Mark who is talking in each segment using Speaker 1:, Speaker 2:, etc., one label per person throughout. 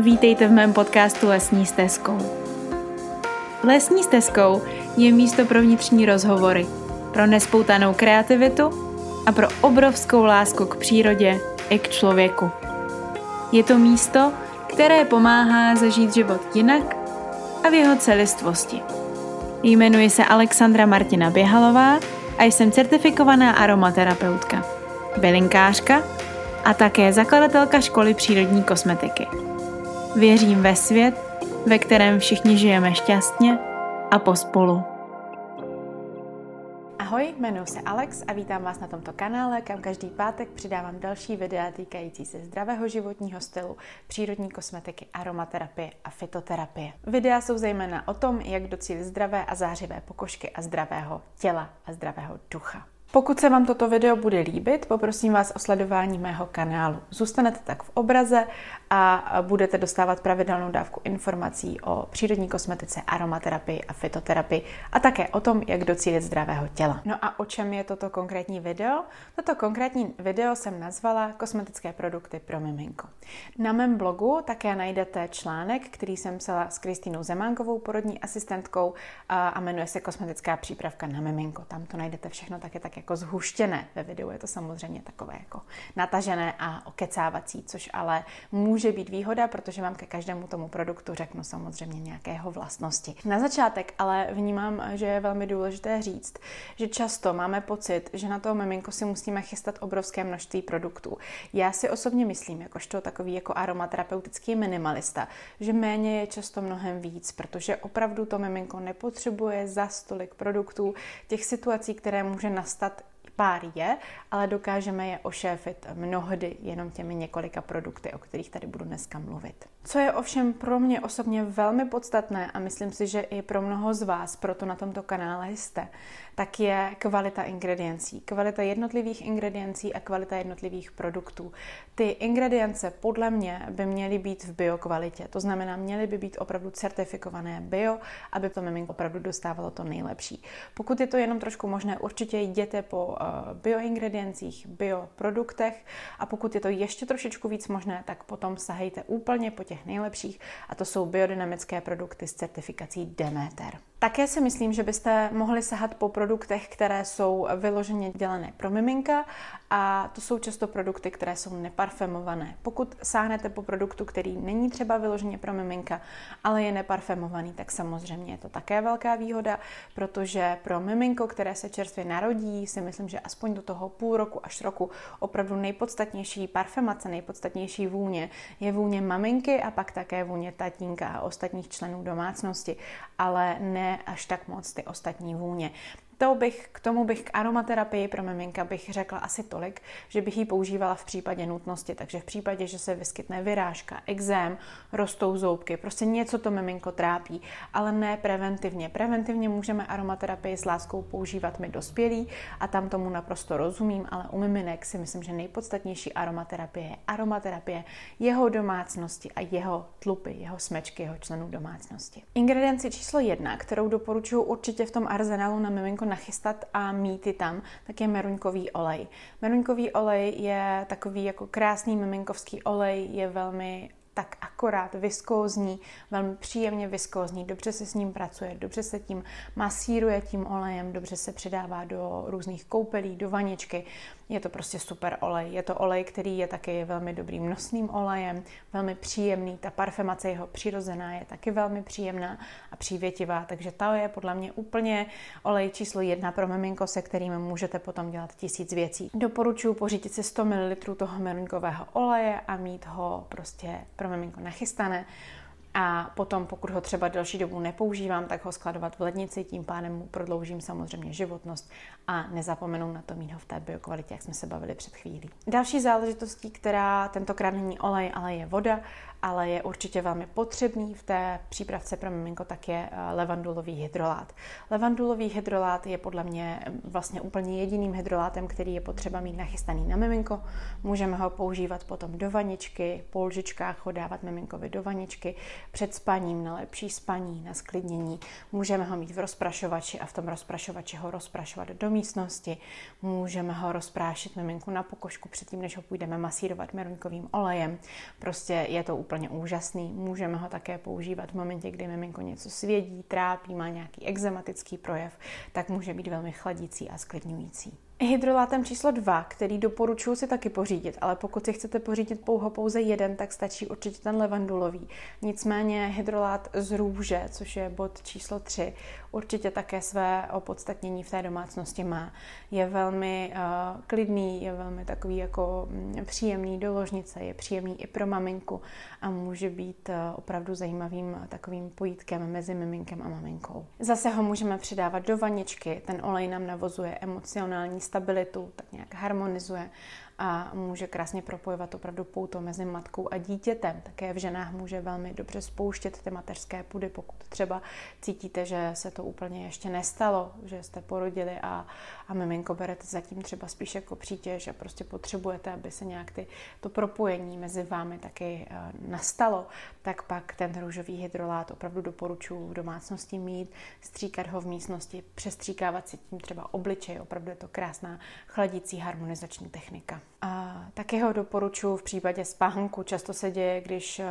Speaker 1: Vítejte v mém podcastu Lesní stezkou. Lesní stezkou je místo pro vnitřní rozhovory, pro nespoutanou kreativitu a pro obrovskou lásku k přírodě i k člověku. Je to místo, které pomáhá zažít život jinak a v jeho celistvosti. Jmenuji se Alexandra Martina Běhalová a jsem certifikovaná aromaterapeutka, bylinkářka a také zakladatelka školy přírodní kosmetiky. Věřím ve svět, ve kterém všichni žijeme šťastně a pospolu. Ahoj, jmenuji se Alex a vítám vás na tomto kanále, kam každý pátek přidávám další videa týkající se zdravého životního stylu, přírodní kosmetiky, aromaterapie a fitoterapie. Videa jsou zejména o tom, jak docílit zdravé a zářivé pokožky a zdravého těla a zdravého ducha. Pokud se vám toto video bude líbit, poprosím vás o sledování mého kanálu. Zůstanete tak v obraze a budete dostávat pravidelnou dávku informací o přírodní kosmetice, aromaterapii a fitoterapii a také o tom, jak docílit zdravého těla. No a o čem je toto konkrétní video? Toto konkrétní video jsem nazvala Kosmetické produkty pro miminko. Na mém blogu také najdete článek, který jsem psala s Kristýnou Zemánkovou, porodní asistentkou a jmenuje se Kosmetická přípravka na miminko. Tam to najdete všechno také tak jako zhuštěné. Ve videu je to samozřejmě takové jako natažené a okecávací, což ale může být výhoda, protože vám ke každému tomu produktu řeknu samozřejmě nějakého vlastnosti. Na začátek ale vnímám, že je velmi důležité říct, že často máme pocit, že na toho miminko si musíme chystat obrovské množství produktů. Já si osobně myslím, jakožto takový jako aromaterapeutický minimalista, že méně je často mnohem víc, protože opravdu to miminko nepotřebuje za stolik produktů, těch situací, které může nastat pár je, ale dokážeme je ošéfit mnohdy jenom těmi několika produkty, o kterých tady budu dneska mluvit. Co je ovšem pro mě osobně velmi podstatné a myslím si, že i pro mnoho z vás, proto na tomto kanále jste, tak je kvalita ingrediencí. Kvalita jednotlivých ingrediencí a kvalita jednotlivých produktů. Ty ingredience podle mě by měly být v biokvalitě. To znamená, měly by být opravdu certifikované bio, aby to miminko opravdu dostávalo to nejlepší. Pokud je to jenom trošku možné, určitě jděte po uh, bioingrediencích, bioproduktech a pokud je to ještě trošičku víc možné, tak potom sahejte úplně po těch nejlepších a to jsou biodynamické produkty s certifikací Demeter. Také si myslím, že byste mohli sahat po produktech, které jsou vyloženě dělané pro miminka a to jsou často produkty, které jsou neparfemované. Pokud sáhnete po produktu, který není třeba vyloženě pro miminka, ale je neparfemovaný, tak samozřejmě je to také velká výhoda, protože pro miminko, které se čerstvě narodí, si myslím, že aspoň do toho půl roku až roku opravdu nejpodstatnější parfemace, nejpodstatnější vůně je vůně maminky a pak také vůně tatínka a ostatních členů domácnosti, ale ne až tak moc ty ostatní vůně. To bych, k tomu bych k aromaterapii pro miminka bych řekla asi tolik, že bych ji používala v případě nutnosti. Takže v případě, že se vyskytne vyrážka, exém, rostou zoubky, prostě něco to miminko trápí, ale ne preventivně. Preventivně můžeme aromaterapii s láskou používat my dospělí a tam tomu naprosto rozumím, ale u miminek si myslím, že nejpodstatnější aromaterapie je aromaterapie jeho domácnosti a jeho tlupy, jeho smečky, jeho členů domácnosti. Ingredienci číslo jedna, kterou doporučuji určitě v tom arzenálu na miminko nachystat a mít ji tam, tak je meruňkový olej. Meruňkový olej je takový jako krásný miminkovský olej, je velmi tak akorát viskózní, velmi příjemně viskózní, dobře se s ním pracuje, dobře se tím masíruje tím olejem, dobře se přidává do různých koupelí, do vaničky. Je to prostě super olej. Je to olej, který je taky velmi dobrým nosným olejem, velmi příjemný. Ta parfemace jeho přirozená je taky velmi příjemná a přívětivá, takže to je podle mě úplně olej číslo jedna pro miminko, se kterým můžete potom dělat tisíc věcí. Doporučuji pořídit si 100 ml toho meruňkového oleje a mít ho prostě pro miminko nachystané. A potom, pokud ho třeba delší dobu nepoužívám, tak ho skladovat v lednici, tím pádem mu prodloužím samozřejmě životnost a nezapomenu na to mít ho v té biokvalitě, jak jsme se bavili před chvílí. Další záležitostí, která tentokrát není olej, ale je voda, ale je určitě velmi potřebný v té přípravce pro miminko, tak je eh, levandulový hydrolát. Levandulový hydrolát je podle mě mm, vlastně úplně jediným hydrolátem, který je potřeba mít nachystaný na miminko. Můžeme ho používat potom do vaničky, po lžičkách ho dávat miminkovi do vaničky, před spaním, na lepší spaní, na sklidnění. Můžeme ho mít v rozprašovači a v tom rozprašovači ho rozprašovat do místnosti. Můžeme ho rozprášit miminku na pokožku předtím, než ho půjdeme masírovat meruňkovým olejem. Prostě je to úplně úžasný. Můžeme ho také používat v momentě, kdy miminko něco svědí, trápí, má nějaký exematický projev, tak může být velmi chladící a sklidňující. Hydrolátem číslo 2, který doporučuji si taky pořídit, ale pokud si chcete pořídit pouho pouze jeden, tak stačí určitě ten levandulový. Nicméně hydrolát z růže, což je bod číslo 3, určitě také své opodstatnění v té domácnosti má. Je velmi uh, klidný, je velmi takový jako mm, příjemný do ložnice, je příjemný i pro maminku a může být uh, opravdu zajímavým takovým pojítkem mezi miminkem a maminkou. Zase ho můžeme přidávat do vaničky, ten olej nám navozuje emocionální stabilitu, tak nějak harmonizuje a může krásně propojovat opravdu pouto mezi matkou a dítětem. Také v ženách může velmi dobře spouštět ty mateřské pudy, pokud třeba cítíte, že se to úplně ještě nestalo, že jste porodili a, a miminko berete zatím třeba spíš jako přítěž a prostě potřebujete, aby se nějak ty, to propojení mezi vámi taky uh, nastalo, tak pak ten růžový hydrolát opravdu doporučuji v domácnosti mít, stříkat ho v místnosti, přestříkávat si tím třeba obličej, opravdu je to krásná chladící harmonizační technika. A taky ho doporučuji v případě spánku. Často se děje, když eh,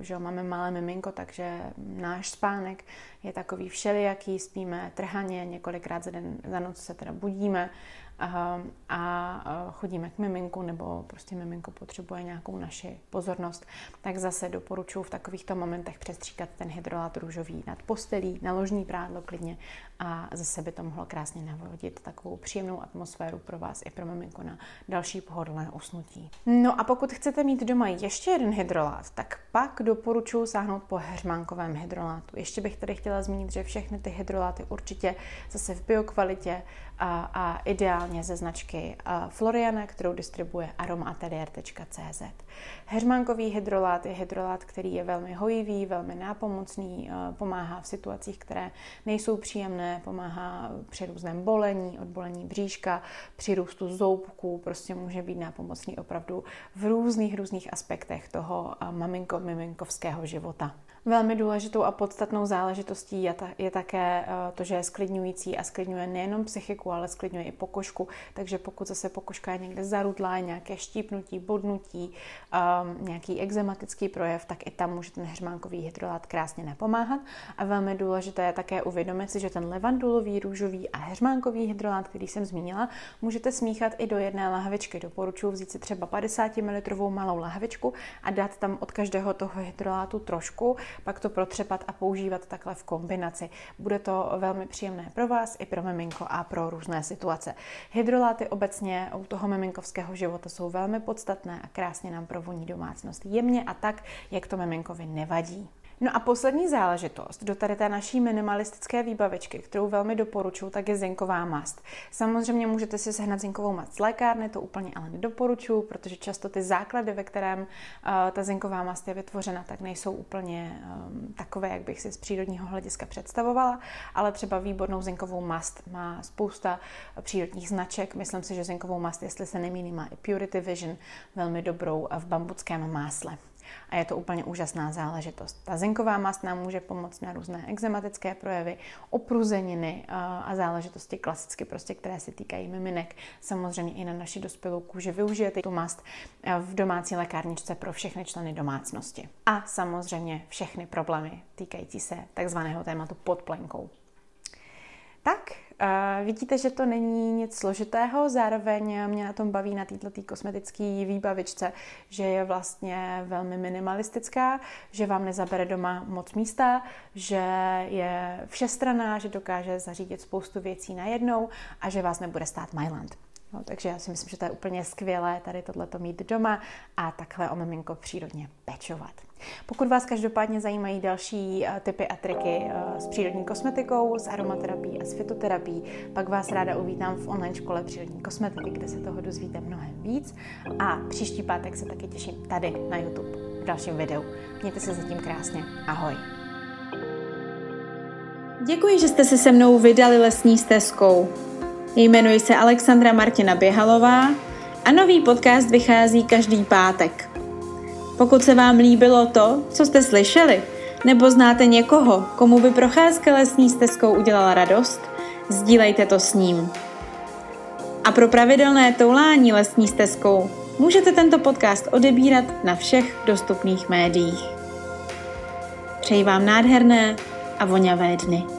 Speaker 1: že máme malé miminko, takže náš spánek je takový všelijaký, spíme trhaně, několikrát za, den, za noc se teda budíme a chodíme k miminku nebo prostě miminko potřebuje nějakou naši pozornost, tak zase doporučuji v takovýchto momentech přestříkat ten hydrolát růžový nad postelí, na ložní prádlo klidně a zase by to mohlo krásně navodit takovou příjemnou atmosféru pro vás i pro miminko na další pohodlné usnutí. No a pokud chcete mít doma ještě jeden hydrolát, tak pak doporučuji sáhnout po heřmánkovém hydrolátu. Ještě bych tady chtěla zmínit, že všechny ty hydroláty určitě zase v biokvalitě a, a ideálně ze značky Floriana, kterou distribuje aromatelier.cz. Heřmánkový hydrolát je hydrolát, který je velmi hojivý, velmi nápomocný, pomáhá v situacích, které nejsou příjemné, pomáhá při různém bolení, odbolení bříška, při růstu zoubků, prostě může být nápomocný opravdu v různých, různých aspektech toho maminko, miminkovského života. Velmi důležitou a podstatnou záležitostí je, ta, je také eh, to, že je sklidňující a sklidňuje nejenom psychiku, ale sklidňuje i pokožku. Takže pokud zase pokožka je někde zarudlá, nějaké štípnutí, bodnutí, um, nějaký exematický projev, tak i tam může ten hřmánkový hydrolát krásně napomáhat. A velmi důležité je také uvědomit si, že ten levandulový, růžový a hřmánkový hydrolát, který jsem zmínila, můžete smíchat i do jedné lahvičky. Doporučuji vzít si třeba 50 ml malou lahvičku a dát tam od každého toho hydrolátu trošku pak to protřepat a používat takhle v kombinaci. Bude to velmi příjemné pro vás i pro miminko a pro různé situace. Hydroláty obecně u toho miminkovského života jsou velmi podstatné a krásně nám provoní domácnost jemně a tak, jak to miminkovi nevadí. No a poslední záležitost do tady té naší minimalistické výbavičky, kterou velmi doporučuji, tak je zinková mast. Samozřejmě můžete si sehnat zinkovou mast z lékárny, to úplně ale nedoporučuji, protože často ty základy, ve kterém uh, ta zinková mast je vytvořena, tak nejsou úplně um, takové, jak bych si z přírodního hlediska představovala, ale třeba výbornou zinkovou mast má spousta přírodních značek. Myslím si, že zinkovou mast, jestli se nemýlím, má i Purity Vision, velmi dobrou v bambuckém másle a je to úplně úžasná záležitost. Ta zinková mast nám může pomoct na různé exematické projevy, opruzeniny a záležitosti klasicky, prostě, které se týkají miminek. Samozřejmě i na naši dospělou kůži využijete tu mast v domácí lékárničce pro všechny členy domácnosti. A samozřejmě všechny problémy týkající se takzvaného tématu pod plenkou. Tak, vidíte, že to není nic složitého, zároveň mě na tom baví na této kosmetické výbavičce, že je vlastně velmi minimalistická, že vám nezabere doma moc místa, že je všestraná, že dokáže zařídit spoustu věcí najednou a že vás nebude stát Myland. No, takže já si myslím, že to je úplně skvělé tady tohleto mít doma a takhle o miminko přírodně pečovat. Pokud vás každopádně zajímají další eh, typy a triky eh, s přírodní kosmetikou, s aromaterapií a s fitoterapií, pak vás ráda uvítám v online škole přírodní kosmetiky, kde se toho dozvíte mnohem víc. A příští pátek se taky těším tady na YouTube v dalším videu. Mějte se zatím krásně. Ahoj.
Speaker 2: Děkuji, že jste se se mnou vydali lesní stezkou. Jmenuji se Alexandra Martina Běhalová a nový podcast vychází každý pátek. Pokud se vám líbilo to, co jste slyšeli, nebo znáte někoho, komu by procházka lesní stezkou udělala radost, sdílejte to s ním. A pro pravidelné toulání lesní stezkou můžete tento podcast odebírat na všech dostupných médiích. Přeji vám nádherné a voňavé dny.